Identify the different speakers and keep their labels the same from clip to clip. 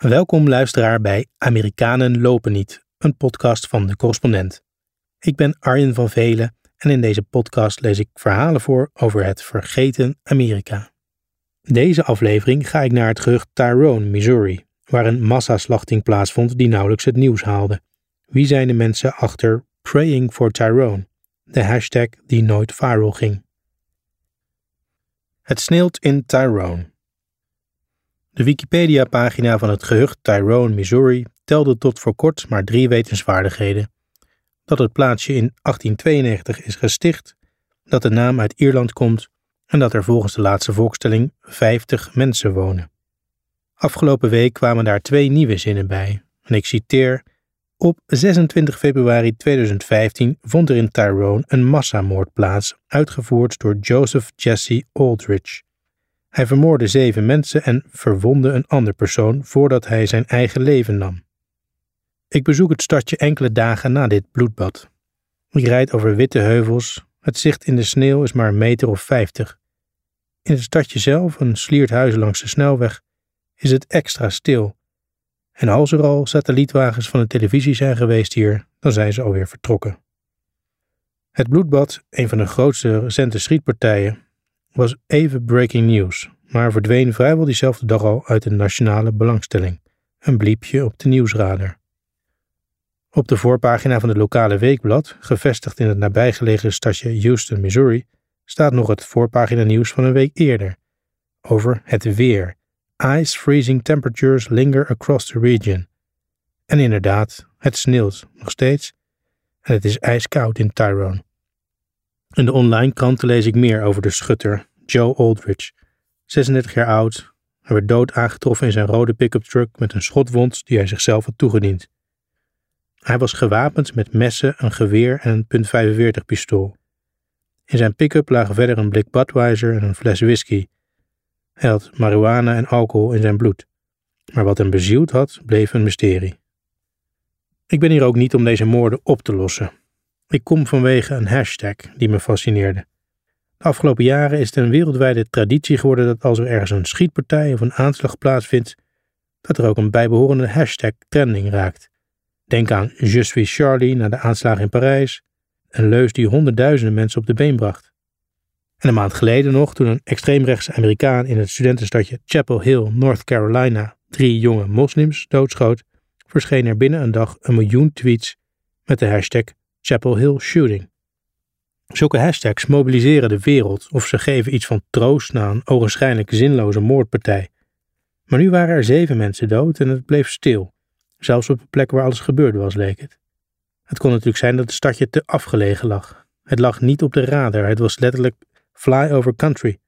Speaker 1: Welkom luisteraar bij Amerikanen lopen niet, een podcast van de correspondent. Ik ben Arjen van Velen en in deze podcast lees ik verhalen voor over het vergeten Amerika. Deze aflevering ga ik naar het gehucht Tyrone, Missouri, waar een massaslachting plaatsvond die nauwelijks het nieuws haalde. Wie zijn de mensen achter Praying for Tyrone, de hashtag die nooit viral ging? Het sneeuwt in Tyrone. De Wikipedia-pagina van het gehucht Tyrone, Missouri telde tot voor kort maar drie wetenswaardigheden. Dat het plaatsje in 1892 is gesticht, dat de naam uit Ierland komt en dat er volgens de laatste volkstelling 50 mensen wonen. Afgelopen week kwamen daar twee nieuwe zinnen bij, en ik citeer: Op 26 februari 2015 vond er in Tyrone een massamoord plaats, uitgevoerd door Joseph Jesse Aldrich. Hij vermoordde zeven mensen en verwondde een ander persoon voordat hij zijn eigen leven nam. Ik bezoek het stadje enkele dagen na dit bloedbad. Ik rijd over witte heuvels, het zicht in de sneeuw is maar een meter of vijftig. In het stadje zelf, een sliert huis langs de snelweg, is het extra stil. En als er al satellietwagens van de televisie zijn geweest hier, dan zijn ze alweer vertrokken. Het bloedbad, een van de grootste recente schietpartijen, was even breaking news, maar verdween vrijwel diezelfde dag al uit de nationale belangstelling, een bliepje op de nieuwsradar. Op de voorpagina van het lokale weekblad, gevestigd in het nabijgelegen stadje Houston, Missouri, staat nog het voorpagina nieuws van een week eerder over het weer. Ice freezing temperatures linger across the region. En inderdaad, het sneeuwt nog steeds en het is ijskoud in Tyrone. In de online kranten lees ik meer over de schutter Joe Aldrich, 36 jaar oud. Hij werd dood aangetroffen in zijn rode pick-up truck met een schotwond die hij zichzelf had toegediend. Hij was gewapend met messen, een geweer en een .45 pistool. In zijn pick-up lagen verder een blik Budweiser en een fles whisky. Hij had marihuana en alcohol in zijn bloed. Maar wat hem bezield had, bleef een mysterie. Ik ben hier ook niet om deze moorden op te lossen. Ik kom vanwege een hashtag die me fascineerde. De afgelopen jaren is het een wereldwijde traditie geworden dat als er ergens een schietpartij of een aanslag plaatsvindt, dat er ook een bijbehorende hashtag trending raakt. Denk aan Je Charlie na de aanslagen in Parijs, een leus die honderdduizenden mensen op de been bracht. En een maand geleden nog, toen een extreemrechtse Amerikaan in het studentenstadje Chapel Hill, North Carolina, drie jonge moslims doodschoot, verscheen er binnen een dag een miljoen tweets met de hashtag Chapel Hill Shooting. Zulke hashtags mobiliseren de wereld of ze geven iets van troost na een ogenschijnlijk zinloze moordpartij. Maar nu waren er zeven mensen dood en het bleef stil, zelfs op de plek waar alles gebeurd was, leek het. Het kon natuurlijk zijn dat het stadje te afgelegen lag. Het lag niet op de radar, het was letterlijk fly over country.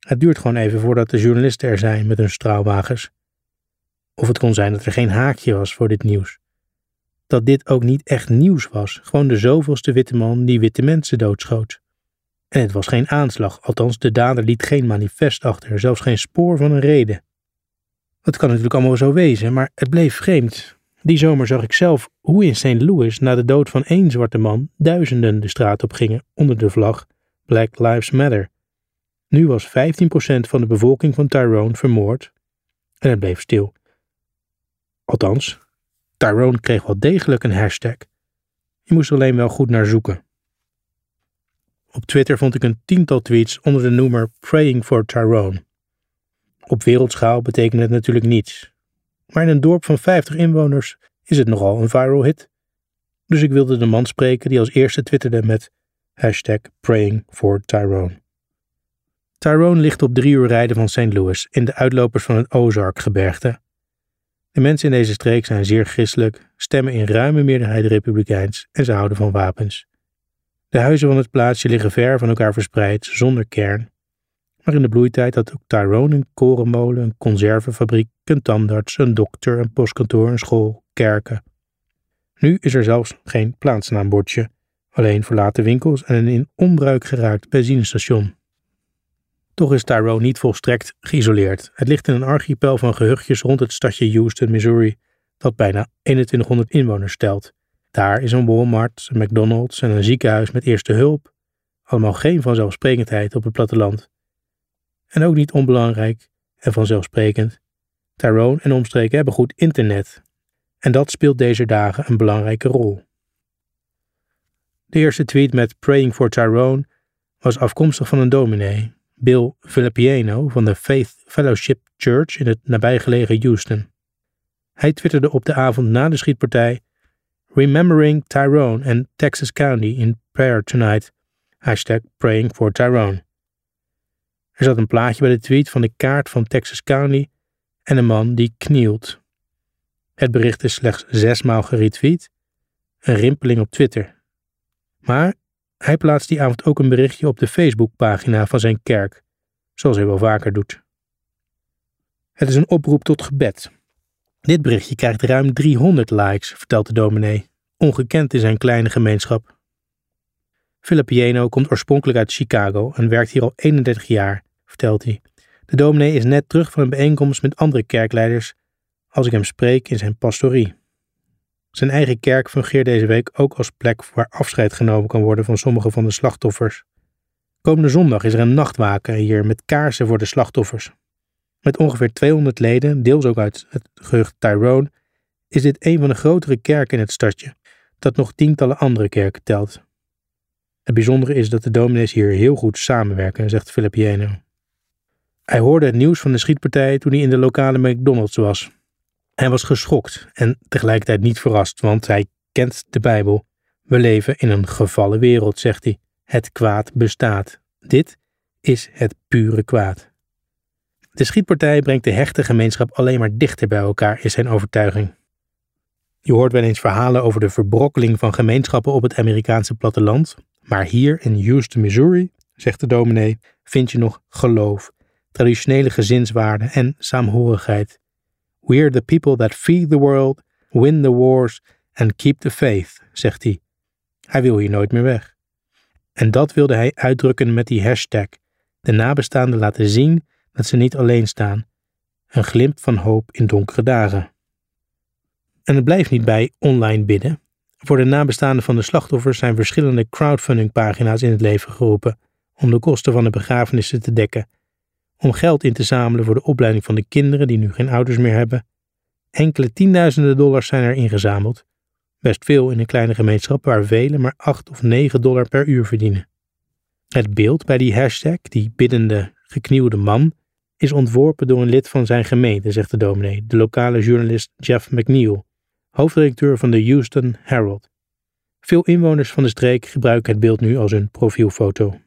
Speaker 1: Het duurt gewoon even voordat de journalisten er zijn met hun straalwagens. Of het kon zijn dat er geen haakje was voor dit nieuws dat dit ook niet echt nieuws was, gewoon de zoveelste witte man die witte mensen doodschoot. En het was geen aanslag, althans de dader liet geen manifest achter, zelfs geen spoor van een reden. Dat kan natuurlijk allemaal zo wezen, maar het bleef vreemd. Die zomer zag ik zelf hoe in St. Louis na de dood van één zwarte man duizenden de straat op gingen onder de vlag Black Lives Matter. Nu was 15% van de bevolking van Tyrone vermoord en het bleef stil. Althans, Tyrone kreeg wel degelijk een hashtag. Je moest alleen wel goed naar zoeken. Op Twitter vond ik een tiental tweets onder de noemer Praying for Tyrone. Op wereldschaal betekent het natuurlijk niets. Maar in een dorp van 50 inwoners is het nogal een viral hit. Dus ik wilde de man spreken die als eerste twitterde met hashtag Praying for Tyrone. Tyrone ligt op drie uur rijden van St. Louis in de uitlopers van het Ozark-gebergte de mensen in deze streek zijn zeer christelijk, stemmen in ruime meerderheid republikeins en ze houden van wapens. De huizen van het plaatsje liggen ver van elkaar verspreid, zonder kern. Maar in de bloeitijd had ook Tyrone een korenmolen, een conservenfabriek, een tandarts, een dokter, een postkantoor, een school, kerken. Nu is er zelfs geen plaatsnaambordje, alleen verlaten winkels en een in onbruik geraakt benzinestation. Toch is Tyrone niet volstrekt geïsoleerd. Het ligt in een archipel van gehuchtjes rond het stadje Houston, Missouri, dat bijna 2100 inwoners stelt. Daar is een Walmart, een McDonald's en een ziekenhuis met eerste hulp. Allemaal geen vanzelfsprekendheid op het platteland. En ook niet onbelangrijk en vanzelfsprekend. Tyrone en omstreken hebben goed internet. En dat speelt deze dagen een belangrijke rol. De eerste tweet met Praying for Tyrone was afkomstig van een dominee, Bill Filippiano van de Faith Fellowship Church in het nabijgelegen Houston. Hij twitterde op de avond na de schietpartij Remembering Tyrone and Texas County in prayer tonight. Hashtag praying for Tyrone. Er zat een plaatje bij de tweet van de kaart van Texas County en een man die knielt. Het bericht is slechts zesmaal geretweet, een rimpeling op Twitter. Maar hij plaatst die avond ook een berichtje op de Facebookpagina van zijn kerk, zoals hij wel vaker doet. Het is een oproep tot gebed. Dit berichtje krijgt ruim 300 likes, vertelt de dominee, ongekend in zijn kleine gemeenschap. Filippiano komt oorspronkelijk uit Chicago en werkt hier al 31 jaar, vertelt hij. De dominee is net terug van een bijeenkomst met andere kerkleiders als ik hem spreek in zijn pastorie. Zijn eigen kerk fungeert deze week ook als plek waar afscheid genomen kan worden van sommige van de slachtoffers. Komende zondag is er een nachtwaken hier met kaarsen voor de slachtoffers. Met ongeveer 200 leden, deels ook uit het gehucht Tyrone, is dit een van de grotere kerken in het stadje, dat nog tientallen andere kerken telt. Het bijzondere is dat de dominees hier heel goed samenwerken, zegt Filippiano. Hij hoorde het nieuws van de schietpartij toen hij in de lokale McDonald's was. Hij was geschokt en tegelijkertijd niet verrast, want hij kent de Bijbel. We leven in een gevallen wereld, zegt hij. Het kwaad bestaat. Dit is het pure kwaad. De schietpartij brengt de hechte gemeenschap alleen maar dichter bij elkaar, is zijn overtuiging. Je hoort wel eens verhalen over de verbrokkeling van gemeenschappen op het Amerikaanse platteland, maar hier in Houston, Missouri, zegt de dominee, vind je nog geloof, traditionele gezinswaarden en saamhorigheid. We're the people that feed the world, win the wars and keep the faith, zegt hij. Hij wil hier nooit meer weg. En dat wilde hij uitdrukken met die hashtag, de nabestaanden laten zien dat ze niet alleen staan. Een glimp van hoop in donkere dagen. En het blijft niet bij online bidden. Voor de nabestaanden van de slachtoffers zijn verschillende crowdfundingpagina's in het leven geroepen om de kosten van de begrafenissen te dekken, om geld in te zamelen voor de opleiding van de kinderen die nu geen ouders meer hebben. Enkele tienduizenden dollars zijn er ingezameld, best veel in een kleine gemeenschap waar velen maar 8 of 9 dollar per uur verdienen. Het beeld bij die hashtag, die biddende, geknieuwde man, is ontworpen door een lid van zijn gemeente, zegt de dominee, de lokale journalist Jeff McNeil, hoofdredacteur van de Houston Herald. Veel inwoners van de streek gebruiken het beeld nu als hun profielfoto.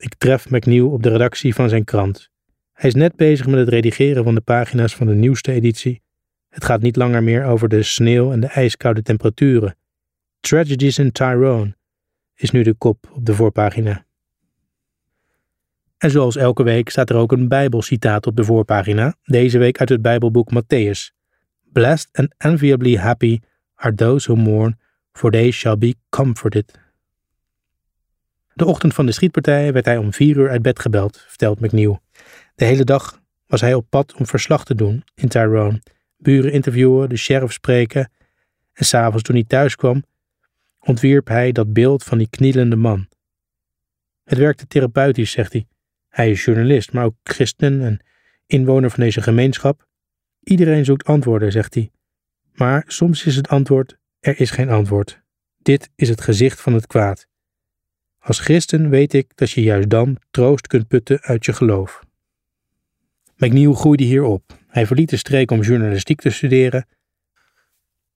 Speaker 1: Ik tref McNeil op de redactie van zijn krant. Hij is net bezig met het redigeren van de pagina's van de nieuwste editie. Het gaat niet langer meer over de sneeuw en de ijskoude temperaturen. Tragedies in Tyrone is nu de kop op de voorpagina. En zoals elke week staat er ook een Bijbelcitaat op de voorpagina, deze week uit het Bijbelboek Matthäus. Blessed and enviably happy are those who mourn, for they shall be comforted. De ochtend van de schietpartij werd hij om vier uur uit bed gebeld, vertelt McNeil. De hele dag was hij op pad om verslag te doen in Tyrone, buren interviewen, de sheriff spreken. En s'avonds toen hij thuis kwam, ontwierp hij dat beeld van die knielende man. Het werkte therapeutisch, zegt hij. Hij is journalist, maar ook christen en inwoner van deze gemeenschap. Iedereen zoekt antwoorden, zegt hij. Maar soms is het antwoord: er is geen antwoord. Dit is het gezicht van het kwaad. Als christen weet ik dat je juist dan troost kunt putten uit je geloof. McNeil groeide hier op. Hij verliet de streek om journalistiek te studeren.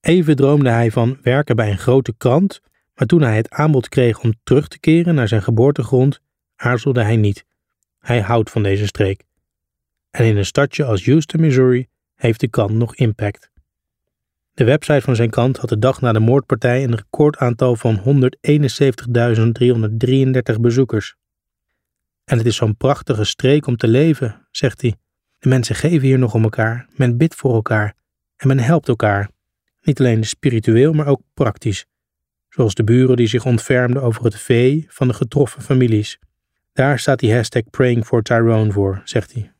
Speaker 1: Even droomde hij van werken bij een grote krant, maar toen hij het aanbod kreeg om terug te keren naar zijn geboortegrond, aarzelde hij niet. Hij houdt van deze streek. En in een stadje als Houston, Missouri, heeft de krant nog impact. De website van zijn krant had de dag na de moordpartij een recordaantal van 171.333 bezoekers. En het is zo'n prachtige streek om te leven, zegt hij. De mensen geven hier nog om elkaar, men bidt voor elkaar en men helpt elkaar. Niet alleen spiritueel, maar ook praktisch. Zoals de buren die zich ontfermden over het vee van de getroffen families. Daar staat die hashtag Praying for Tyrone voor, zegt hij.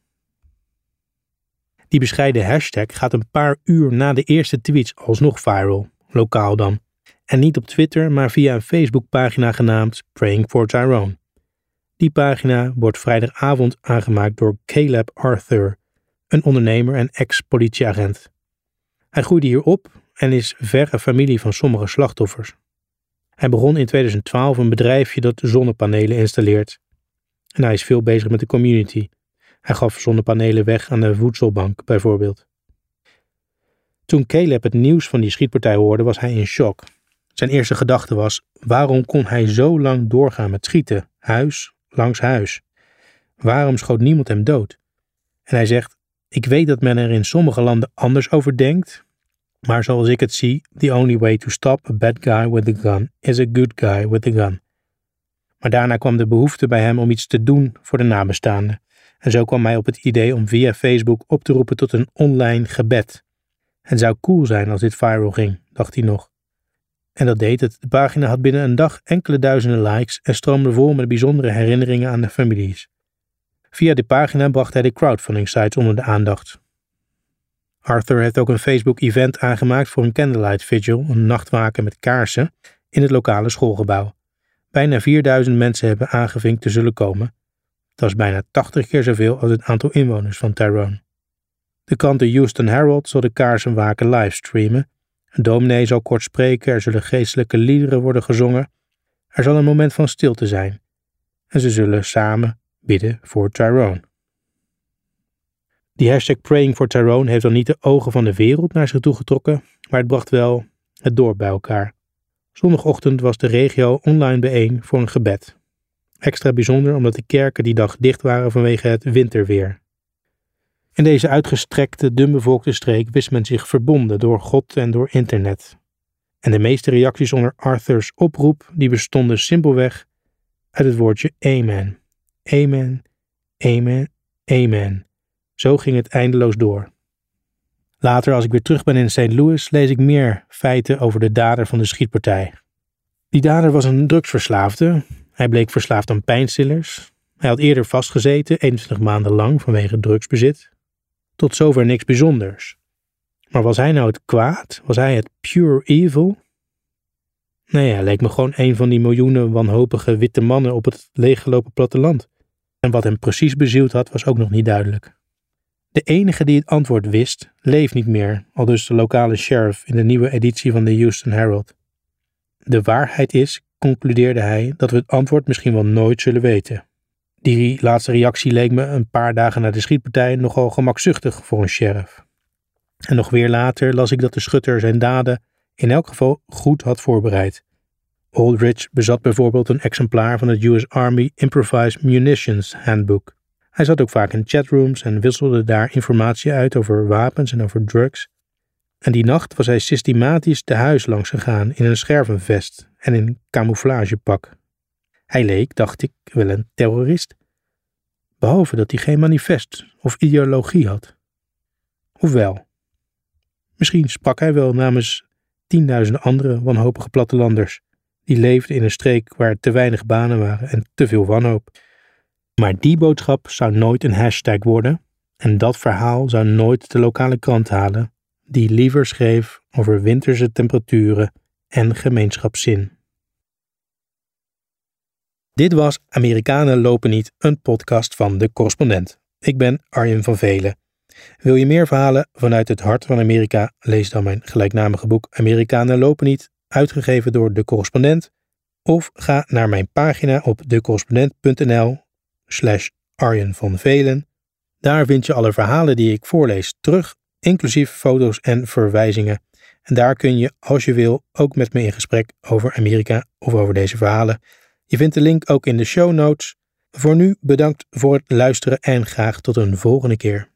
Speaker 1: Die bescheiden hashtag gaat een paar uur na de eerste tweets alsnog viral, lokaal dan. En niet op Twitter, maar via een Facebookpagina genaamd Praying for Tyrone. Die pagina wordt vrijdagavond aangemaakt door Caleb Arthur, een ondernemer en ex-politieagent. Hij groeide hier op en is verre familie van sommige slachtoffers. Hij begon in 2012 een bedrijfje dat zonnepanelen installeert. En hij is veel bezig met de community. Hij gaf zonnepanelen weg aan de voedselbank, bijvoorbeeld. Toen Caleb het nieuws van die schietpartij hoorde, was hij in shock. Zijn eerste gedachte was: waarom kon hij zo lang doorgaan met schieten, huis langs huis? Waarom schoot niemand hem dood? En hij zegt: Ik weet dat men er in sommige landen anders over denkt, maar zoals ik het zie, the only way to stop a bad guy with a gun is a good guy with a gun. Maar daarna kwam de behoefte bij hem om iets te doen voor de nabestaanden. En zo kwam hij op het idee om via Facebook op te roepen tot een online gebed. Het zou cool zijn als dit viral ging, dacht hij nog. En dat deed het. De pagina had binnen een dag enkele duizenden likes en stroomde vol met bijzondere herinneringen aan de families. Via de pagina bracht hij de crowdfunding sites onder de aandacht. Arthur heeft ook een Facebook-event aangemaakt voor een candlelight vigil, een nachtwaken met kaarsen, in het lokale schoolgebouw. Bijna 4000 mensen hebben aangevinkt te zullen komen. Dat is bijna 80 keer zoveel als het aantal inwoners van Tyrone. De krant The Houston Herald zal de kaarsenwaken livestreamen. Een dominee zal kort spreken, er zullen geestelijke liederen worden gezongen. Er zal een moment van stilte zijn. En ze zullen samen bidden voor Tyrone. Die hashtag Praying for Tyrone heeft dan niet de ogen van de wereld naar zich toe getrokken, maar het bracht wel het dorp bij elkaar. Zondagochtend was de regio online bijeen voor een gebed. Extra bijzonder omdat de kerken die dag dicht waren vanwege het winterweer. In deze uitgestrekte, dunbevolkte streek wist men zich verbonden door God en door internet. En de meeste reacties onder Arthurs oproep die bestonden simpelweg uit het woordje Amen. Amen, Amen, Amen. Zo ging het eindeloos door. Later, als ik weer terug ben in St. Louis, lees ik meer feiten over de dader van de schietpartij. Die dader was een drugsverslaafde. Hij bleek verslaafd aan pijnstillers. Hij had eerder vastgezeten, 21 maanden lang, vanwege drugsbezit. Tot zover niks bijzonders. Maar was hij nou het kwaad? Was hij het pure evil? Nee, hij leek me gewoon een van die miljoenen wanhopige witte mannen op het leeggelopen platteland. En wat hem precies bezield had, was ook nog niet duidelijk. De enige die het antwoord wist, leeft niet meer, al dus de lokale sheriff in de nieuwe editie van de Houston Herald. De waarheid is, concludeerde hij, dat we het antwoord misschien wel nooit zullen weten. Die laatste reactie leek me een paar dagen na de schietpartij nogal gemakzuchtig voor een sheriff. En nog weer later las ik dat de schutter zijn daden in elk geval goed had voorbereid. Aldrich bezat bijvoorbeeld een exemplaar van het US Army Improvised Munitions Handbook. Hij zat ook vaak in chatrooms en wisselde daar informatie uit over wapens en over drugs. En die nacht was hij systematisch de huis langs gegaan in een schervenvest en in camouflagepak. Hij leek, dacht ik, wel een terrorist. Behalve dat hij geen manifest of ideologie had. Ofwel, misschien sprak hij wel namens tienduizenden andere wanhopige plattelanders, die leefden in een streek waar te weinig banen waren en te veel wanhoop. Maar die boodschap zou nooit een hashtag worden en dat verhaal zou nooit de lokale krant halen, die liever schreef over winterse temperaturen en gemeenschapszin. Dit was Amerikanen lopen niet, een podcast van de correspondent. Ik ben Arjen van Velen. Wil je meer verhalen vanuit het hart van Amerika? Lees dan mijn gelijknamige boek Amerikanen lopen niet, uitgegeven door de correspondent. Of ga naar mijn pagina op decorrespondent.nl slash Arjen van Velen. Daar vind je alle verhalen die ik voorlees terug, inclusief foto's en verwijzingen. En daar kun je, als je wil, ook met me in gesprek over Amerika of over deze verhalen. Je vindt de link ook in de show notes. Voor nu bedankt voor het luisteren en graag tot een volgende keer.